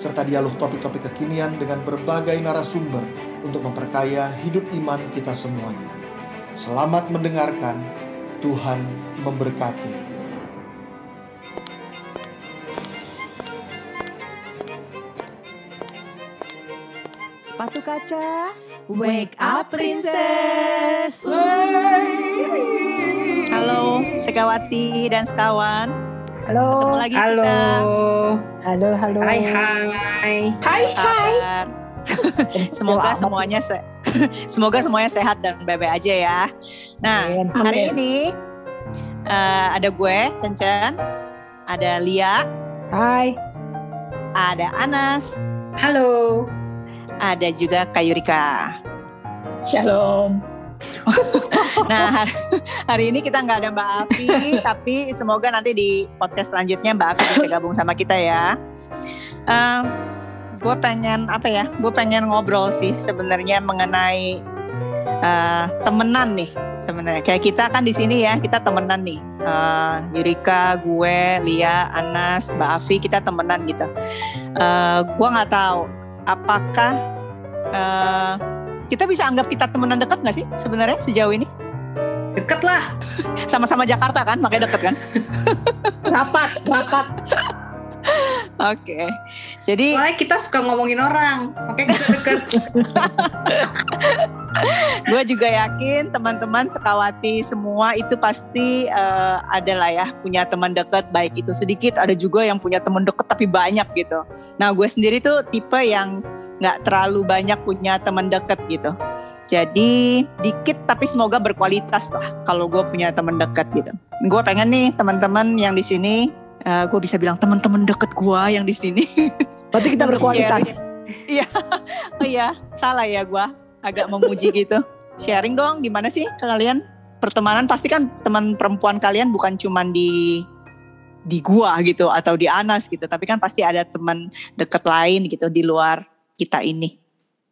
serta dialog topik-topik kekinian dengan berbagai narasumber untuk memperkaya hidup iman kita semuanya. Selamat mendengarkan, Tuhan memberkati. Sepatu kaca, wake up princess. Halo, Sekawati dan sekawan. Halo. Ketemu lagi halo. kita. Halo, halo. Hai hai. Hai, hai. Semoga semuanya se semoga semuanya sehat dan baik-baik aja ya. Nah, Amin. hari ini eh, ada gue, Cencen, ada Lia, Hai. ada Anas, Halo. ada juga Kayurika. Shalom. Nah, hari, hari ini kita nggak ada Mbak Afi, tapi semoga nanti di podcast selanjutnya Mbak Afi bisa gabung sama kita ya. Em, gue pengen apa ya? Gue pengen ngobrol sih sebenarnya mengenai eh, temenan nih sebenarnya. Kayak kita kan di sini ya, kita temenan nih. Eh, Yurika, gue, Lia, Anas, Mbak Afi, kita temenan gitu. Eh, gue nggak tahu apakah eh, kita bisa anggap kita temenan dekat nggak sih sebenarnya sejauh ini? Deket lah. Sama-sama Jakarta kan, makanya deket kan? Rapat, rapat. Oke. Jadi Soalnya kita suka ngomongin orang. Makanya kita deket. gue juga yakin teman-teman sekawati semua itu pasti eh, ada lah ya punya teman dekat baik itu sedikit ada juga yang punya teman dekat tapi banyak gitu. Nah gue sendiri tuh tipe yang nggak terlalu banyak punya teman dekat gitu. Jadi dikit tapi semoga berkualitas lah kalau gue punya teman dekat gitu. Gue pengen nih teman-teman yang di sini eh, gue bisa bilang teman-teman deket gue yang di sini Berarti kita berkualitas. Iya, oh iya, salah ya gua agak memuji gitu. Sharing dong, gimana sih kalian pertemanan? Pasti kan teman perempuan kalian bukan cuman di di gua gitu atau di Anas gitu, tapi kan pasti ada teman deket lain gitu di luar kita ini.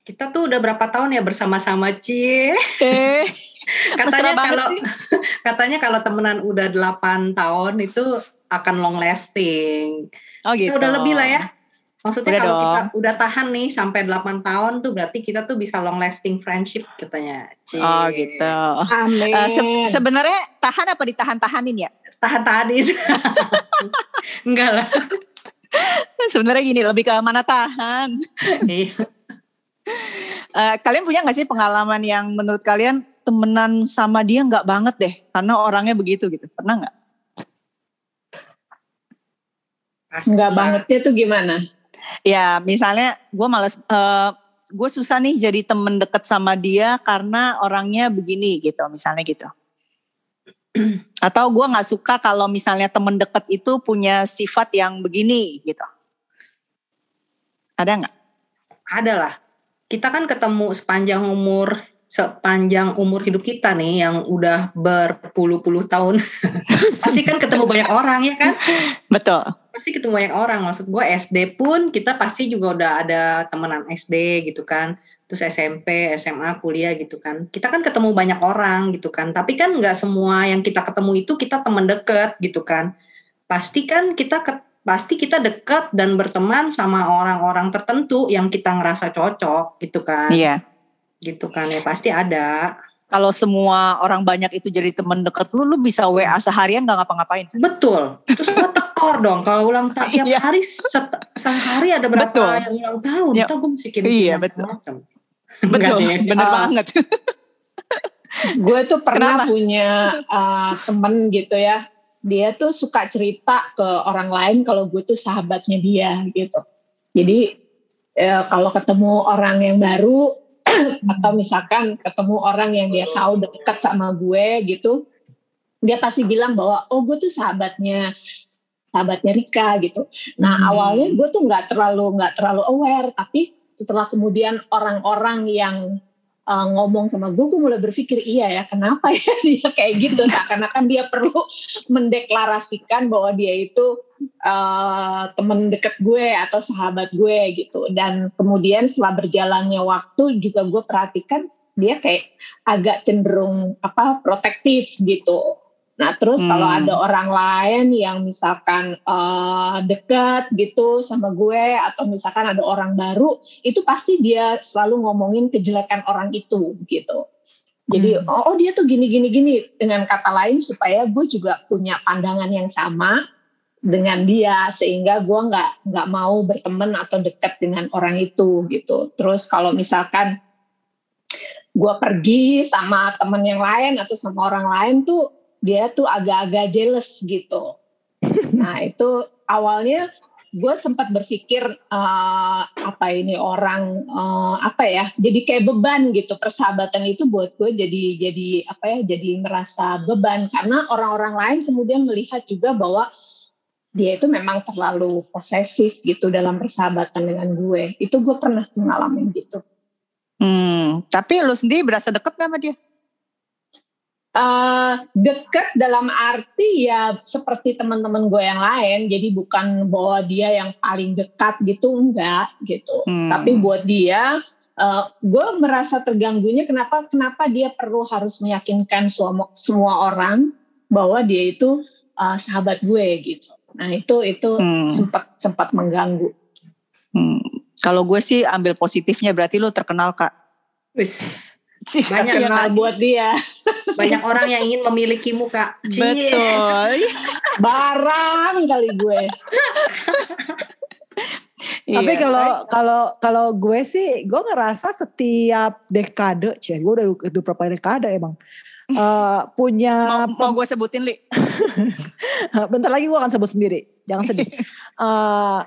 Kita tuh udah berapa tahun ya bersama-sama, Cie? Eh, Katanya kalau katanya kalau temenan udah 8 tahun itu akan long lasting. oh Kita gitu. udah lebih lah ya. Maksudnya Udah kalau dong. kita udah tahan nih sampai 8 tahun tuh berarti kita tuh bisa long lasting friendship katanya. Cie. Oh gitu. Amin. Eh, se- sebenarnya tahan apa ditahan-tahanin ya? Tahan-tahanin. Enggak lah. Sebenarnya gini, lebih ke mana tahan. Iya. Eh, kalian punya nggak sih pengalaman yang menurut kalian temenan sama dia nggak banget deh karena orangnya begitu gitu pernah nggak? Enggak lah. bangetnya tuh gimana? Ya misalnya gue males, eh gue susah nih jadi temen deket sama dia karena orangnya begini gitu misalnya gitu. Atau gue nggak suka kalau misalnya temen deket itu punya sifat yang begini gitu. Ada nggak? Ada lah. Kita kan ketemu sepanjang umur sepanjang umur hidup kita nih yang udah berpuluh-puluh tahun. Pasti kan ketemu banyak orang ya kan? Betul. Pasti ketemu banyak orang. Maksud gue SD pun kita pasti juga udah ada temenan SD gitu kan. Terus SMP, SMA, kuliah gitu kan. Kita kan ketemu banyak orang gitu kan. Tapi kan nggak semua yang kita ketemu itu kita teman deket gitu kan. Pasti kan kita ke- pasti kita deket dan berteman sama orang-orang tertentu yang kita ngerasa cocok gitu kan. Iya. Gitu kan ya pasti ada. Kalau semua orang banyak itu jadi temen deket lu, lu bisa WA seharian nggak ngapa-ngapain. Betul. Terus gue tekor dong kalau ulang tahun tiap Iya. hari set- sehari ada berapa Betul. yang ulang tahun. Ya. Kita gue mesti kirim Iya, betul. macam. Betul, Enggak, bener Ah. banget. Gue tuh pernah Kenapa? punya uh, temen gitu ya. Dia tuh suka cerita ke orang lain kalau gue tuh sahabatnya dia gitu. Jadi eh, kalau ketemu orang yang baru atau misalkan ketemu orang yang dia tahu dekat sama gue gitu, dia pasti bilang bahwa oh gue tuh sahabatnya sahabatnya Rika gitu. Nah Hmm. awalnya gue tuh nggak terlalu nggak terlalu aware, tapi setelah kemudian orang-orang yang uh, ngomong sama gue, gue mulai berpikir iya ya kenapa ya dia kayak gitu. Seakan-akan dia perlu mendeklarasikan bahwa dia itu uh, temen deket gue atau sahabat gue gitu. Dan kemudian setelah berjalannya waktu juga gue perhatikan dia kayak agak cenderung apa protektif gitu. Nah terus Hmm. kalau ada orang lain yang misalkan uh, dekat gitu sama gue atau misalkan ada orang baru, itu pasti dia selalu ngomongin kejelekan orang itu gitu. Jadi Hmm. oh, oh dia tuh gini gini gini dengan kata lain supaya gue juga punya pandangan yang sama dengan dia sehingga gue nggak nggak mau berteman atau dekat dengan orang itu gitu. Terus kalau misalkan gue pergi sama temen yang lain atau sama orang lain tuh dia tuh agak-agak jealous gitu. Nah itu awalnya gue sempat berpikir eh, apa ini orang eh, apa ya jadi kayak beban gitu persahabatan itu buat gue jadi jadi apa ya jadi merasa beban karena orang-orang lain kemudian melihat juga bahwa dia itu memang terlalu posesif gitu dalam persahabatan dengan gue itu gue pernah tuh ngalamin gitu Hmm, tapi lu sendiri berasa deket gak sama dia? Eh, dekat dalam arti ya seperti teman-teman gue yang lain jadi bukan bahwa dia yang paling dekat gitu enggak gitu Hmm. tapi buat dia eh, gue merasa terganggunya kenapa kenapa dia perlu harus meyakinkan semua semua orang bahwa dia itu eh, sahabat gue gitu nah itu itu Hmm. sempat sempat mengganggu Hmm. Kalau gue sih ambil positifnya berarti lu terkenal kak. Wis, Cih, Banyak yang kenal buat dia banyak orang yang ingin memilikimu kak. Cie. Betul. barang kali gue Tapi Iya. kalau kalau kalau gue sih gue ngerasa setiap dekade, cie gue udah udah berapa dekade emang eh, punya mau, mau gue sebutin li. bentar lagi gue akan sebut sendiri, jangan sedih. Eh,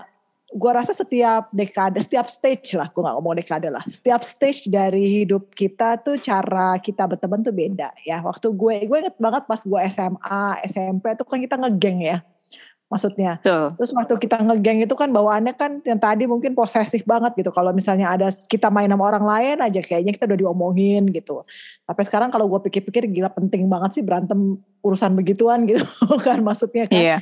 gue rasa setiap dekade, setiap stage lah, gue gak ngomong dekade lah. Setiap stage dari hidup kita tuh cara kita berteman tuh beda ya. Waktu gue, gue inget banget pas gue SMA, SMP tuh kan kita ngegeng ya. Maksudnya, Tuh. Terus waktu kita ngegeng itu kan bawaannya kan yang tadi mungkin posesif banget gitu. Kalau misalnya ada kita main sama orang lain aja kayaknya kita udah diomongin gitu. Tapi sekarang kalau gue pikir-pikir gila penting banget sih berantem urusan begituan gitu kan maksudnya kan. Iya.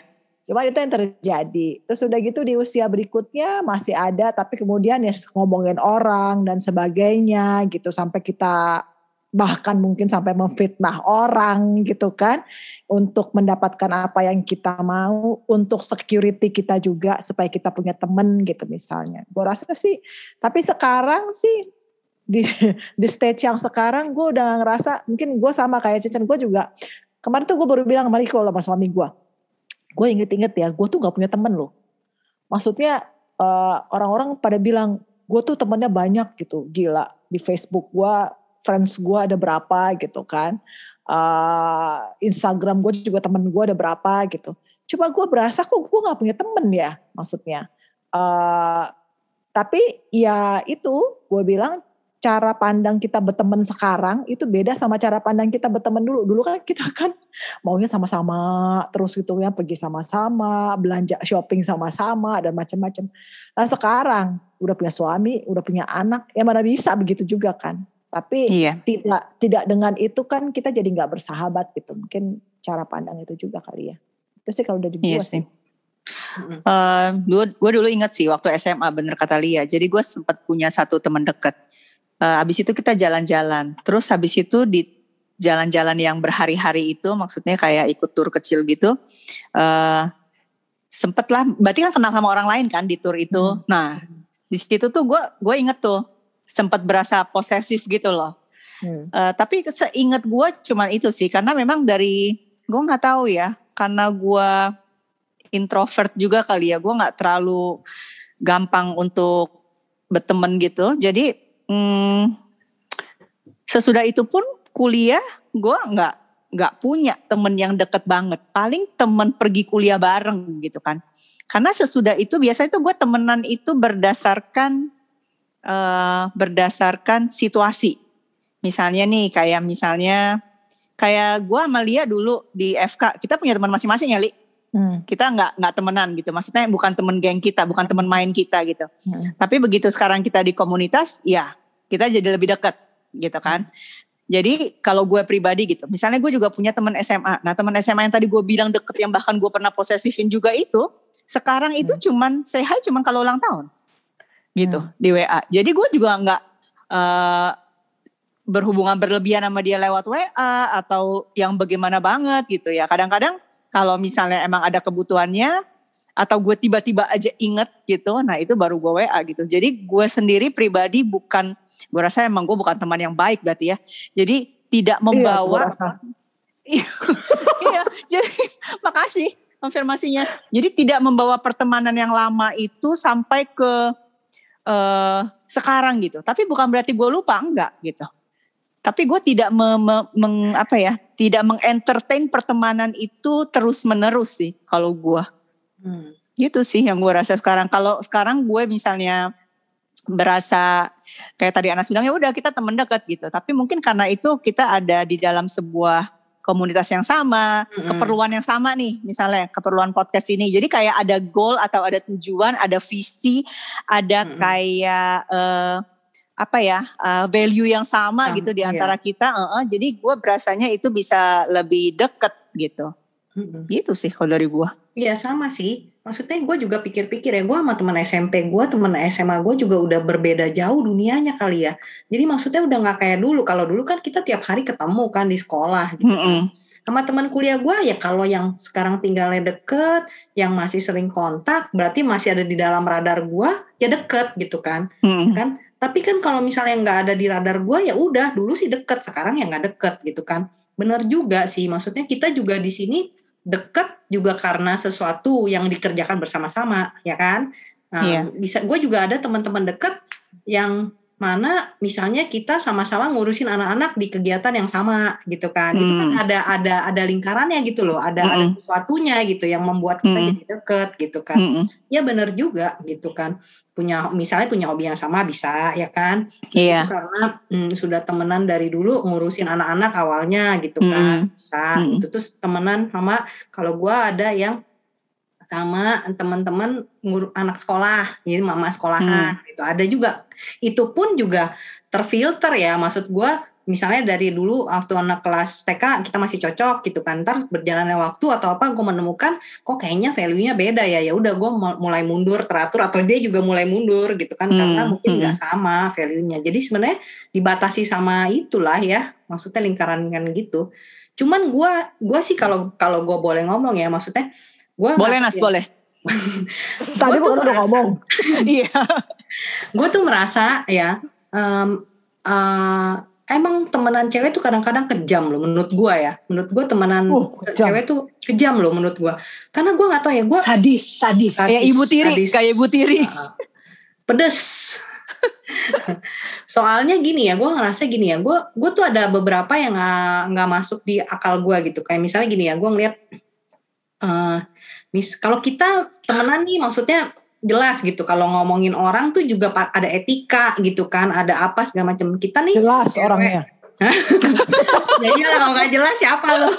Cuma itu yang terjadi. Terus udah gitu di usia berikutnya masih ada tapi kemudian ya ngomongin orang dan sebagainya gitu sampai kita bahkan mungkin sampai memfitnah orang gitu kan untuk mendapatkan apa yang kita mau untuk security kita juga supaya kita punya temen gitu misalnya. Gue rasa sih tapi sekarang sih di di stage yang sekarang gue udah ngerasa mungkin gue sama kayak Cecen gue juga kemarin tuh gue baru bilang sama Riko sama suami gue gue inget-inget ya gue tuh gak punya temen loh. Maksudnya eh, orang-orang pada bilang gue tuh temennya banyak gitu. Gila di Facebook gue friends gue ada berapa gitu kan. Eh, Instagram gue juga temen gue ada berapa gitu. Coba gue berasa kok gue gak punya temen ya maksudnya. Eh, tapi ya itu gue bilang cara pandang kita berteman sekarang itu beda sama cara pandang kita berteman dulu. Dulu kan kita kan maunya sama-sama terus gitu ya pergi sama-sama, belanja shopping sama-sama dan macam-macam. Nah sekarang udah punya suami, udah punya anak, ya mana bisa begitu juga kan. Tapi Iya. tidak tidak dengan itu kan kita jadi nggak bersahabat gitu. Mungkin cara pandang itu juga kali ya. Itu sih kalau dari Iya gue sih. sih. Mm-mm. Eh, gue dulu inget sih waktu SMA bener kata Lia. Jadi gue sempat punya satu teman deket. Eh, habis itu kita jalan-jalan. Terus habis itu di jalan-jalan yang berhari-hari itu, maksudnya kayak ikut tur kecil gitu. eh sempet lah, berarti kan kenal sama orang lain kan di tur itu. Hmm. Nah, di situ tuh gue gue inget tuh sempat berasa posesif gitu loh. Hmm. Eh, tapi seingat gue cuman itu sih karena memang dari gue nggak tahu ya karena gue introvert juga kali ya gue nggak terlalu gampang untuk berteman gitu jadi hmm, sesudah itu pun kuliah gue nggak nggak punya temen yang deket banget. Paling temen pergi kuliah bareng gitu kan. Karena sesudah itu biasanya itu gue temenan itu berdasarkan eh, berdasarkan situasi. Misalnya nih kayak misalnya kayak gue sama Lia dulu di FK kita punya teman masing-masing ya Li. Hmm. kita nggak nggak temenan gitu. Maksudnya bukan temen geng kita bukan temen main kita gitu. Hmm. tapi begitu sekarang kita di komunitas ya kita jadi lebih dekat gitu kan. Jadi kalau gue pribadi gitu misalnya gue juga punya teman SMA nah teman SMA yang tadi gue bilang deket yang bahkan gue pernah posesifin juga itu sekarang itu cuman say hi cuman kalau ulang tahun. Gitu di WA jadi gue juga nggak eh, berhubungan berlebihan sama dia lewat WA atau yang bagaimana banget gitu ya. Kadang-kadang kalau misalnya emang ada kebutuhannya atau gue tiba-tiba aja inget gitu, nah itu baru gue WA gitu. Jadi gue sendiri pribadi bukan, gue rasa emang gue bukan teman yang baik berarti ya. Jadi tidak Iya, membawa, rasa. iya, jadi makasih konfirmasinya. Jadi tidak membawa pertemanan yang lama itu sampai ke eh sekarang gitu. Tapi bukan berarti gue lupa enggak gitu. Tapi gue tidak me- me- meng- apa ya, tidak mengentertain pertemanan itu terus menerus sih kalau gue Hmm. gitu sih yang gue rasa sekarang kalau sekarang gue misalnya berasa kayak tadi Anas bilang ya udah kita temen dekat gitu tapi mungkin karena itu kita ada di dalam sebuah komunitas yang sama Mm-mm. keperluan yang sama nih misalnya keperluan podcast ini jadi kayak ada goal atau ada tujuan ada visi ada Mm-mm. kayak eh, apa ya eh, value yang sama Sama, gitu di iya. antara kita eh, eh, jadi gue berasanya itu bisa lebih deket gitu Mm-mm. gitu sih kalau dari gue Iya sama sih. Maksudnya gue juga pikir-pikir ya, gue sama teman SMP gue, teman SMA gue juga udah berbeda jauh dunianya kali ya. Jadi maksudnya udah nggak kayak dulu. Kalau dulu kan kita tiap hari ketemu kan di sekolah. Gitu. Mm-mm. Sama teman kuliah gue ya kalau yang sekarang tinggalnya deket, yang masih sering kontak, berarti masih ada di dalam radar gue, ya deket gitu kan. Mm-mm. kan tapi kan kalau misalnya nggak ada di radar gue ya udah dulu sih deket sekarang ya nggak deket gitu kan bener juga sih maksudnya kita juga di sini deket juga karena sesuatu yang dikerjakan bersama-sama ya kan Nah, Iya. bisa gue juga ada teman-teman deket yang mana misalnya kita sama-sama ngurusin anak-anak di kegiatan yang sama gitu kan itu kan Hmm. ada ada ada lingkarannya gitu loh ada ada Mm-mm. sesuatunya gitu yang membuat kita Mm. jadi deket gitu kan Mm-mm. ya benar juga gitu kan punya misalnya punya hobi yang sama bisa ya kan Iya. karena mm, sudah temenan dari dulu ngurusin anak-anak awalnya gitu kan Mm. bisa Mm. itu terus temenan sama kalau gua ada yang sama teman-teman anak sekolah jadi mama sekolahan gitu. Ada juga itu pun juga terfilter ya. Maksud gua misalnya dari dulu waktu anak kelas TK kita masih cocok gitu kan. Ntar berjalannya waktu atau apa gue menemukan kok kayaknya value-nya beda ya. Ya udah gue mulai mundur teratur atau dia juga mulai mundur gitu kan. Hmm, karena mungkin hmm. nggak sama value-nya. Jadi sebenarnya dibatasi sama itulah ya. Maksudnya lingkaran kan gitu. Cuman gue gua sih kalau kalau gue boleh ngomong ya. Maksudnya gue Boleh Nas, boleh. Tadi Gua tuh gua udah ngomong. Iya. gue tuh merasa ya em, eh, emang temenan cewek tuh kadang-kadang kejam loh menurut gue ya menurut gue temenan Uh, kejam. cewek tuh kejam loh menurut gue karena gue nggak tahu ya gue sadis sadis Kayak ibu tiri, Sadis. kayak ibu tiri. pedes soalnya gini ya gue ngerasa gini ya gue gue tuh ada beberapa yang nggak nggak masuk di akal gue gitu kayak misalnya gini ya gue ngeliat eh mis kalau kita temenan nih maksudnya jelas gitu kalau ngomongin orang tuh juga ada etika gitu kan ada apa segala macam kita nih Jelas cewek. orangnya. ya iyalah kalau nggak jelas siapa lo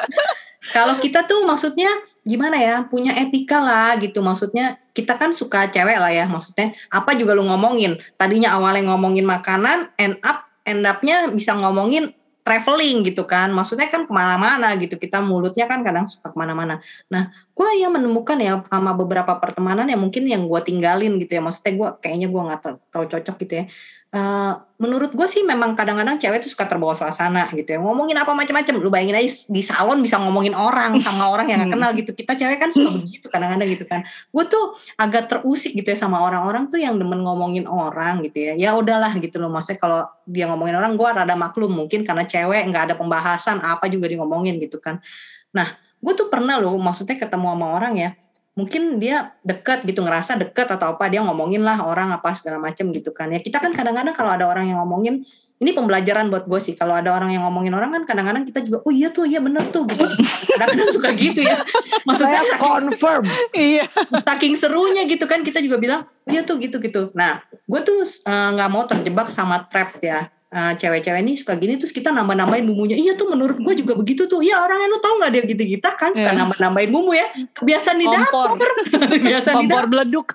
kalau kita tuh maksudnya gimana ya punya etika lah gitu maksudnya kita kan suka cewek lah ya maksudnya apa juga lu ngomongin tadinya awalnya ngomongin makanan end up end upnya bisa ngomongin traveling gitu kan. Maksudnya kan ke mana-mana gitu. Kita mulutnya kan kadang suka ke mana-mana. Nah gue ya menemukan ya sama beberapa pertemanan yang mungkin yang gue tinggalin gitu ya. Maksudnya gue kayaknya gue nggak terlalu cocok gitu ya Eh, menurut gue sih memang kadang-kadang cewek tuh suka terbawa suasana gitu ya. Ngomongin apa macam-macam lu bayangin aja di salon bisa ngomongin orang sama orang yang gak kenal gitu. Kita cewek kan suka begitu kadang-kadang gitu kan. Gue tuh agak terusik gitu ya sama orang-orang tuh yang demen ngomongin orang gitu ya. Ya udahlah gitu loh maksudnya kalau dia ngomongin orang gue rada maklum mungkin karena cewek nggak ada pembahasan apa juga di ngomongin gitu kan. Nah gue tuh pernah loh maksudnya ketemu sama orang ya mungkin dia deket gitu ngerasa deket atau apa dia ngomongin lah orang apa segala macam gitu kan. Ya kita kan kadang-kadang kalau ada orang yang ngomongin ini pembelajaran buat gue sih. Kalau ada orang yang ngomongin orang kan kadang-kadang kita juga oh iya tuh iya bener tuh gitu. Kadang-kadang suka gitu ya. Maksudnya Saya saking, confirm. Iya. saking serunya gitu kan kita juga bilang oh iya tuh gitu gitu nah gue tuh eh, nggak mau terjebak sama trap ya uh, cewek-cewek ini suka gini terus kita nambah-nambahin bumbunya. Iya tuh menurut gue juga begitu tuh. Iya orangnya lu tau nggak dia gitu kita kan? Suka Iya. nambah-nambahin bumbu ya. Kebiasaan di dapur. Kebiasaan di dapur. beleduk.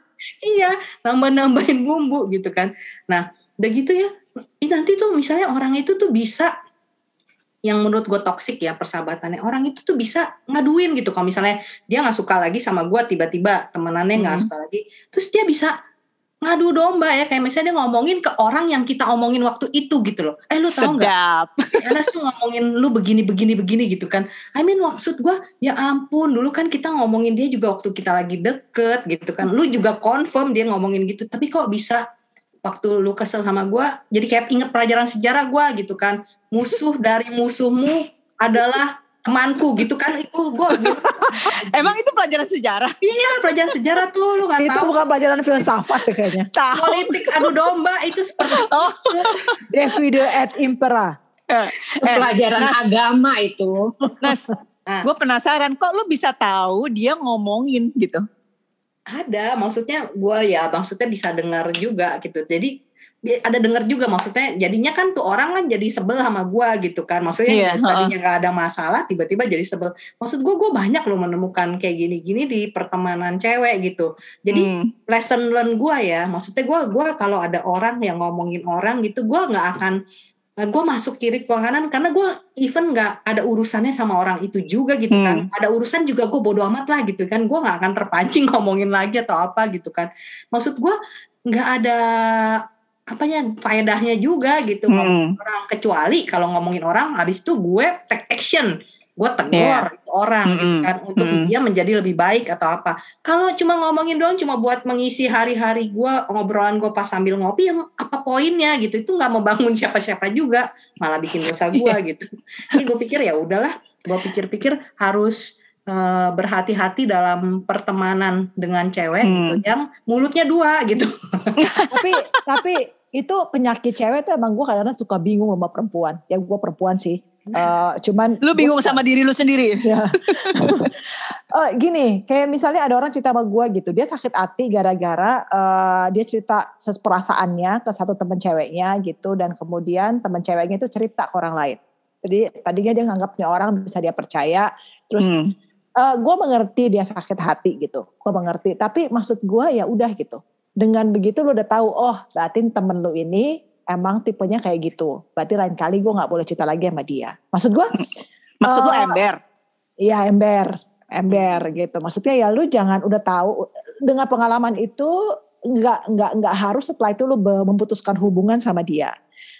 iya nambah-nambahin bumbu gitu kan. Nah udah gitu ya. Nanti tuh misalnya orang itu tuh bisa yang menurut gue toksik ya persahabatannya orang itu tuh bisa ngaduin gitu. Kalau misalnya dia nggak suka lagi sama gue tiba-tiba temenannya nggak Hmm. suka lagi terus dia bisa ngadu domba ya kayak misalnya dia ngomongin ke orang yang kita omongin waktu itu gitu loh. Eh lu tahu nggak? Si Anas tuh ngomongin lu begini begini begini gitu kan. I mean maksud gua ya ampun dulu kan kita ngomongin dia juga waktu kita lagi deket gitu kan. Lu juga confirm dia ngomongin gitu tapi kok bisa? Waktu lu kesel sama gua jadi kayak inget pelajaran sejarah gua gitu kan. Musuh dari musuhmu adalah temanku gitu kan itu gua gitu. Emang itu pelajaran sejarah? iya pelajaran sejarah tuh lu nggak Itu tahu bukan pelajaran filsafat ya kayaknya. Tahu. politik adu domba itu seperti Oh. Divide et impera. Eh, pelajaran Nas. agama itu. Nas, Ah. gue penasaran kok lu bisa tahu dia ngomongin gitu. ada maksudnya gue ya maksudnya bisa dengar juga gitu jadi ada dengar juga maksudnya jadinya kan tuh orang kan jadi sebel sama gue gitu kan. Maksudnya yang tadinya nggak ada masalah tiba-tiba jadi sebel. Maksud gue gue banyak loh menemukan kayak gini-gini di pertemanan cewek gitu. Jadi Hmm. lesson learn gue ya maksudnya gue gua kalau ada orang yang ngomongin orang gitu gue nggak akan gue masuk kiri ke kanan karena gue even nggak ada urusannya sama orang itu juga gitu kan. Ada urusan juga gue bodo amat lah gitu kan. Gue nggak akan terpancing ngomongin lagi atau apa gitu kan. Maksud gue nggak ada apanya faedahnya juga gitu ngomongin Hmm. orang kecuali kalau ngomongin orang habis itu gue take action gue tegur Iya. itu orang gitu Mm-mm. kan untuk Mm-mm. dia menjadi lebih baik atau apa kalau cuma ngomongin doang cuma buat mengisi hari-hari gue ngobrolan gue pas sambil ngopi ya apa poinnya gitu itu nggak membangun siapa-siapa juga malah bikin dosa gue gitu jadi gue pikir ya udahlah gue pikir-pikir harus eh, berhati-hati dalam pertemanan dengan cewek Hmm. gitu yang mulutnya dua gitu tapi tapi itu penyakit cewek tuh emang gue kadang-kadang suka bingung sama perempuan. Ya gue perempuan sih. Eh, cuman Lu bingung gua- sama diri lu sendiri. Ya. Eh, gini, kayak misalnya ada orang cerita sama gue gitu, dia sakit hati gara-gara eh, dia cerita perasaannya ke satu temen ceweknya gitu, dan kemudian temen ceweknya itu cerita ke orang lain. Jadi tadinya dia nganggapnya orang bisa dia percaya, terus Hmm. gue mengerti dia sakit hati gitu, gue mengerti. Tapi maksud gue ya udah gitu. Dengan begitu lu udah tahu, oh berarti temen lu ini emang tipenya kayak gitu. Berarti lain kali gue nggak boleh cerita lagi sama dia. Maksud gue, Maksud lu Eh, ember? Iya ember, ember gitu. Maksudnya ya lu jangan udah tahu dengan pengalaman itu nggak nggak nggak harus setelah itu lu memutuskan hubungan sama dia.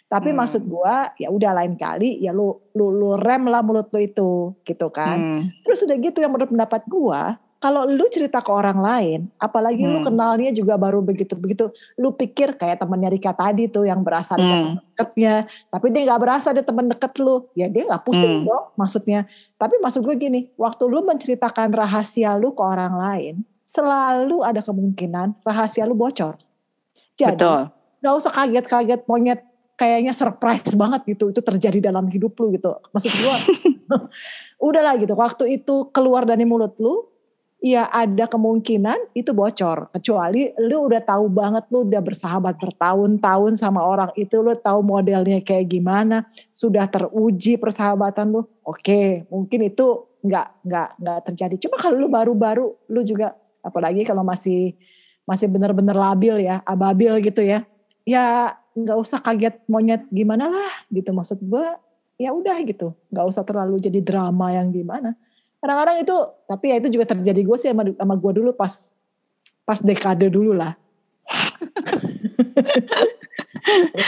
Tapi Hmm. maksud gua ya udah lain kali ya lu lu lu rem lah mulut lu itu gitu kan. Hmm. Terus udah gitu yang menurut pendapat gua kalau lu cerita ke orang lain, apalagi lu Hmm. kenalnya juga baru begitu-begitu, lu pikir kayak temennya Rika tadi tuh yang berasa Hmm. temen deketnya, tapi dia nggak berasa dia temen deket lu, ya dia nggak pusing Hmm. dong maksudnya. Tapi maksud gue gini, waktu lu menceritakan rahasia lu ke orang lain, selalu ada kemungkinan rahasia lu bocor. Jadi Betul. nggak usah kaget-kaget monyet kayaknya surprise banget gitu itu terjadi dalam hidup lu gitu maksud gua udahlah gitu waktu itu keluar dari mulut lu ya ada kemungkinan itu bocor. Kecuali lu udah tahu banget lu udah bersahabat bertahun-tahun sama orang itu lu tahu modelnya kayak gimana sudah teruji persahabatan lu oke mungkin itu nggak nggak nggak terjadi. Cuma kalau lu baru-baru lu juga apalagi kalau masih masih bener-bener labil ya ababil gitu ya ya nggak usah kaget monyet gimana lah gitu. Maksud gue ya udah gitu. Nggak usah terlalu jadi drama yang gimana kadang-kadang itu tapi ya itu juga terjadi gue sih sama, sama gue dulu pas pas dekade dulu lah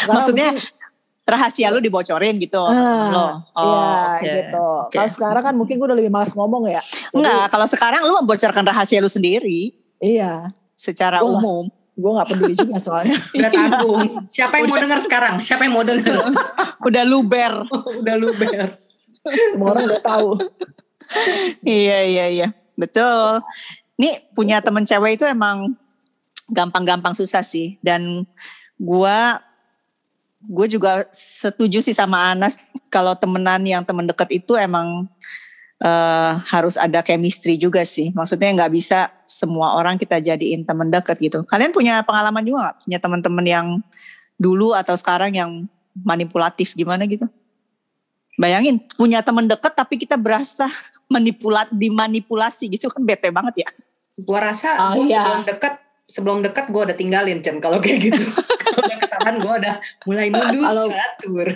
Maksudnya mungkin- rahasia lu dibocorin gitu. Ah, lo. Oh, Iya oke. gitu. oke. Kalau sekarang kan mungkin gue udah lebih malas ngomong ya. Jadi, Enggak, kalau sekarang lu membocorkan rahasia lu sendiri Iya, secara Gua umum. gue nggak peduli juga soalnya. udah tanggung siapa yang mau dengar sekarang siapa yang mau dengar Udah luber. udah luber Semua orang udah tahu. Iya, iya, iya. Betul. Nih punya temen cewek itu emang gampang-gampang susah sih. Dan gua gue juga setuju sih sama Anas kalau temenan yang temen deket itu emang eh, harus ada chemistry juga sih. Maksudnya nggak bisa semua orang kita jadiin temen deket gitu. Kalian punya pengalaman juga nggak? Punya teman-teman yang dulu atau sekarang yang manipulatif gimana gitu. Bayangin punya teman deket tapi kita berasa manipulat dimanipulasi gitu kan bete banget ya. Gua rasa Oh, gua iya. sebelum deket sebelum deket gue udah tinggalin Jen kalau kayak gitu. kalau udah ketahuan gue udah mulai mundur Kalau- teratur.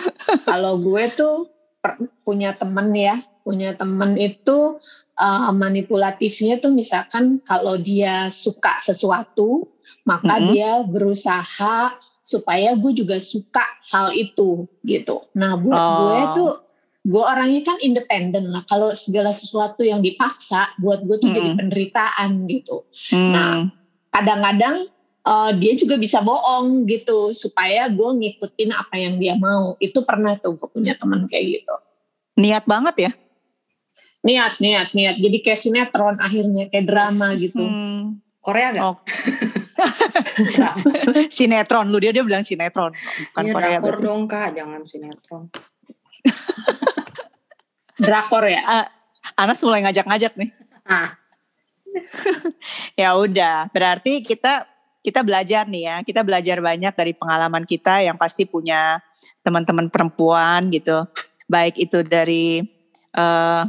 Kalau gue tuh per- punya temen ya, punya temen itu uh, manipulatifnya tuh misalkan kalau dia suka sesuatu, maka Mm-mm. dia berusaha supaya gue juga suka hal itu gitu. Nah buat Oh. gue tuh gue orangnya kan independen lah. Kalau segala sesuatu yang dipaksa, buat gue tuh jadi Mm-mm. penderitaan gitu. Hmm. Nah, kadang-kadang eh, dia juga bisa bohong gitu supaya gue ngikutin apa yang dia mau itu pernah tuh gue punya teman kayak gitu Niat banget ya. niat niat niat jadi kayak sinetron akhirnya kayak drama gitu Hmm. Korea gak? Oh. sinetron. Lu dia dia bilang sinetron. Bukan Iya Korea drakor dong kak, jangan sinetron. drakor ya? Anas mulai ngajak-ngajak nih. Ah, Ya udah, berarti kita kita belajar nih ya, kita belajar banyak dari pengalaman kita yang pasti punya teman-teman perempuan gitu, baik itu dari eh,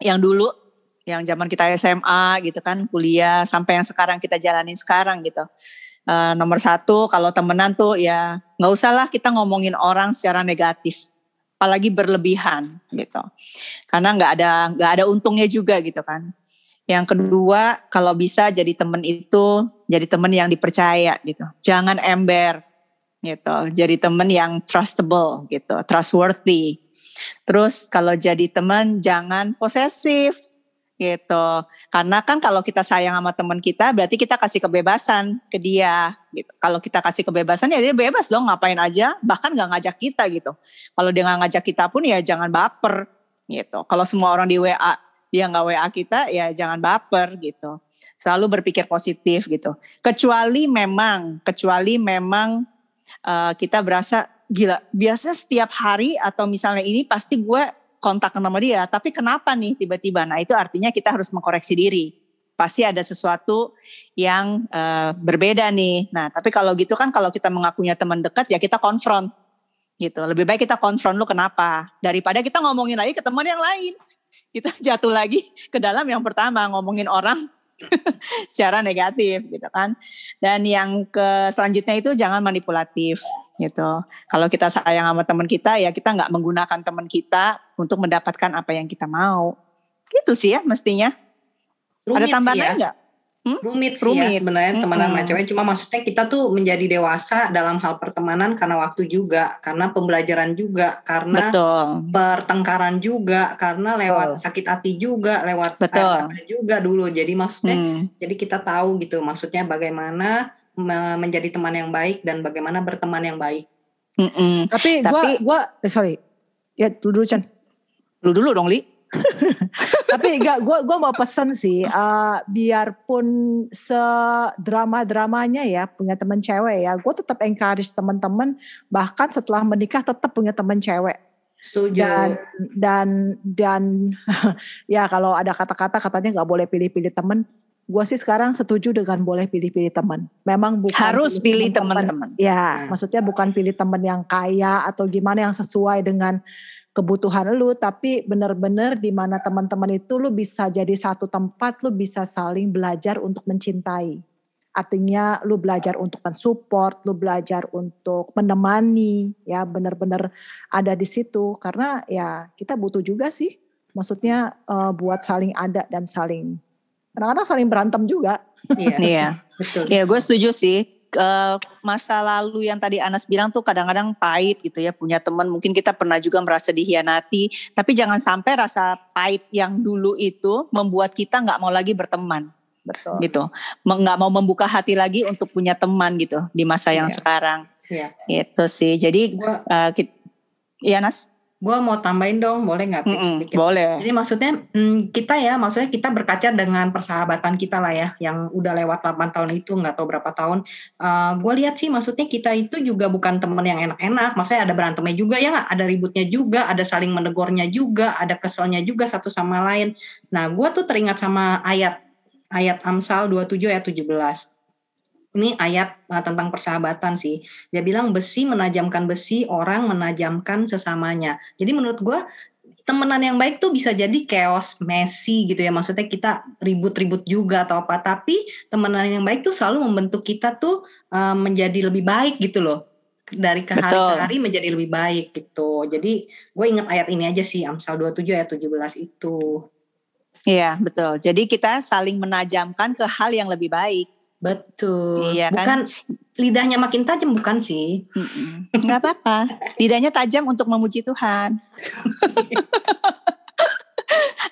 yang dulu, yang zaman kita SMA gitu kan, kuliah sampai yang sekarang kita jalanin sekarang gitu. Eh, nomor satu, kalau temenan tuh ya nggak usah lah kita ngomongin orang secara negatif, apalagi berlebihan gitu, karena nggak ada nggak ada untungnya juga gitu kan. Yang kedua, kalau bisa jadi temen itu jadi temen yang dipercaya gitu. Jangan ember gitu. Jadi temen yang trustable gitu, trustworthy. Terus kalau jadi temen jangan posesif gitu. Karena kan kalau kita sayang sama temen kita berarti kita kasih kebebasan ke dia gitu. Kalau kita kasih kebebasan ya dia bebas dong ngapain aja, bahkan nggak ngajak kita gitu. Kalau dia nggak ngajak kita pun ya jangan baper gitu. Kalau semua orang di WA dia nggak WA kita ya jangan baper gitu. Selalu berpikir positif gitu. Kecuali memang, kecuali memang eh, kita berasa gila. Biasa setiap hari atau misalnya ini pasti gue kontak sama dia. Tapi kenapa nih tiba-tiba? Nah itu artinya kita harus mengkoreksi diri. Pasti ada sesuatu yang eh, berbeda nih. Nah tapi kalau gitu kan kalau kita mengakunya teman dekat ya kita konfront gitu. Lebih baik kita konfront lu kenapa daripada kita ngomongin lagi ke teman yang lain kita jatuh lagi ke dalam yang pertama ngomongin orang secara negatif gitu kan. Dan yang ke selanjutnya itu jangan manipulatif gitu. Kalau kita sayang sama teman kita ya kita nggak menggunakan teman kita untuk mendapatkan apa yang kita mau. Gitu sih ya mestinya. Ada rumit tambahan sih ya. nggak? rumit sih Rumit. ya sebenarnya temenan sama cewek cuma maksudnya kita tuh menjadi dewasa dalam hal pertemanan karena waktu juga karena pembelajaran juga karena Betul. pertengkaran juga karena lewat Betul. sakit hati juga lewat Betul. juga dulu jadi maksudnya Hmm. jadi kita tahu gitu maksudnya bagaimana menjadi teman yang baik dan bagaimana berteman yang baik Mm-mm. Tapi, Tapi- gua gua eh, sorry. Ya dulu Chan. Lu dulu dong Li. Tapi enggak gua gua mau pesan sih eh, biarpun sedrama dramanya ya punya teman cewek ya, gue tetap encourage teman-teman bahkan setelah menikah tetap punya teman cewek setuju dan dan dan ya kalau ada kata-kata katanya nggak boleh pilih-pilih teman, gue sih sekarang setuju dengan boleh pilih-pilih teman. Memang bukan Harus pilih teman-teman. Ya, Hmm. maksudnya bukan pilih teman yang kaya atau gimana yang sesuai dengan kebutuhan lu, tapi benar-benar di mana teman-teman itu lu bisa jadi satu tempat, lu bisa saling belajar untuk mencintai. Artinya lu belajar untuk mensupport, lu belajar untuk menemani, ya benar-benar ada di situ karena ya kita butuh juga sih. Maksudnya eh, buat saling ada dan saling kadang-kadang saling berantem juga. iya Iya. betul Ya gue setuju sih. Eh, masa lalu yang tadi Anas bilang tuh kadang-kadang pahit gitu ya punya teman mungkin kita pernah juga merasa dihianati tapi jangan sampai rasa pahit yang dulu itu membuat kita nggak mau lagi berteman Betul. gitu nggak mau membuka hati lagi untuk punya teman gitu di masa yang Iya. sekarang Iya. itu sih jadi gua eh, kit- iya Nas gua mau tambahin dong boleh nggak Mm-mm, sedikit? boleh Jadi maksudnya hmm, kita ya, maksudnya kita berkaca dengan persahabatan kita lah ya, yang udah lewat 8 tahun itu nggak tahu berapa tahun. gue lihat sih, maksudnya kita itu juga bukan temen yang enak-enak. Maksudnya ada berantemnya juga ya, ada ributnya juga, ada saling menegornya juga, ada keselnya juga satu sama lain. Nah, gue tuh teringat sama ayat ayat Amsal 27 ayat 17. Ini ayat uh, tentang persahabatan sih. Dia bilang besi menajamkan besi, orang menajamkan sesamanya. Jadi menurut gue temenan yang baik tuh bisa jadi chaos, messy gitu ya. Maksudnya kita ribut-ribut juga atau apa. Tapi temenan yang baik tuh selalu membentuk kita tuh uh, menjadi lebih baik gitu loh. Dari ke hari ke hari menjadi lebih baik gitu. Jadi gue ingat ayat ini aja sih. Amsal 27 ayat 17 itu. Iya betul. Jadi kita saling menajamkan ke hal yang lebih baik. Betul. Iya kan? Bukan lidahnya makin tajam bukan sih? Gak apa-apa. Lidahnya tajam untuk memuji Tuhan.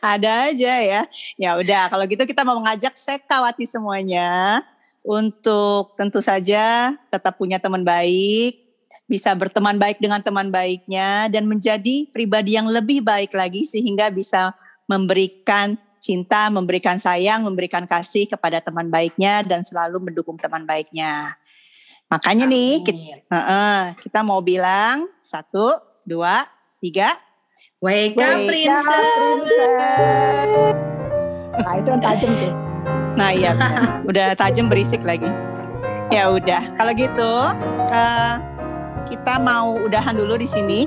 Ada aja ya. Ya udah kalau gitu kita mau mengajak sekawati semuanya untuk tentu saja tetap punya teman baik, bisa berteman baik dengan teman baiknya dan menjadi pribadi yang lebih baik lagi sehingga bisa memberikan cinta, memberikan sayang, memberikan kasih kepada teman baiknya dan selalu mendukung teman baiknya. Makanya Amin. nih kita, uh, uh, kita mau bilang satu, dua, tiga. Wake up, Wake princess. princess. Nah itu yang tajam tuh. Nah iya, udah tajam berisik lagi. Ya udah, kalau gitu uh, kita mau udahan dulu di sini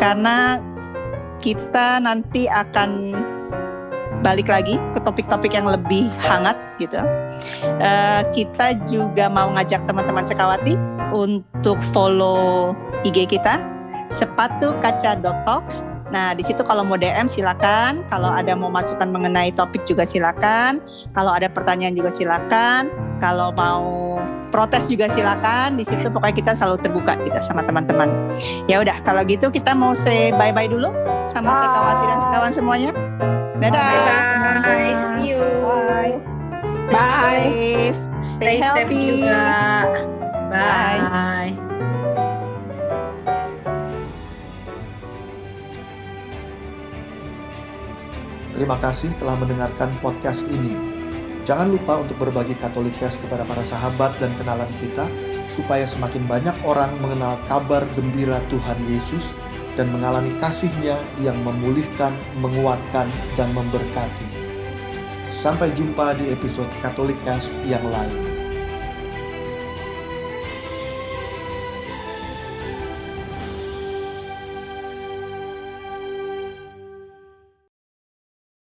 karena kita nanti akan balik lagi ke topik-topik yang lebih hangat gitu. Uh, kita juga mau ngajak teman-teman Cekawati untuk follow IG kita sepatu kaca talk. Nah, di situ kalau mau DM silakan, kalau ada mau masukan mengenai topik juga silakan, kalau ada pertanyaan juga silakan, kalau mau protes juga silakan. Di situ pokoknya kita selalu terbuka kita sama teman-teman. Ya udah, kalau gitu kita mau say bye-bye dulu sama Sekawati dan sekawan semuanya. Dadah. Bye. Bye. See you. Bye. Stay Bye. safe. Stay, Stay healthy. Safe juga. Bye. Bye. Terima kasih telah mendengarkan podcast ini. Jangan lupa untuk berbagi Katolikes kepada para sahabat dan kenalan kita, supaya semakin banyak orang mengenal kabar gembira Tuhan Yesus dan mengalami kasihnya yang memulihkan, menguatkan, dan memberkati. Sampai jumpa di episode Katolikas yang lain.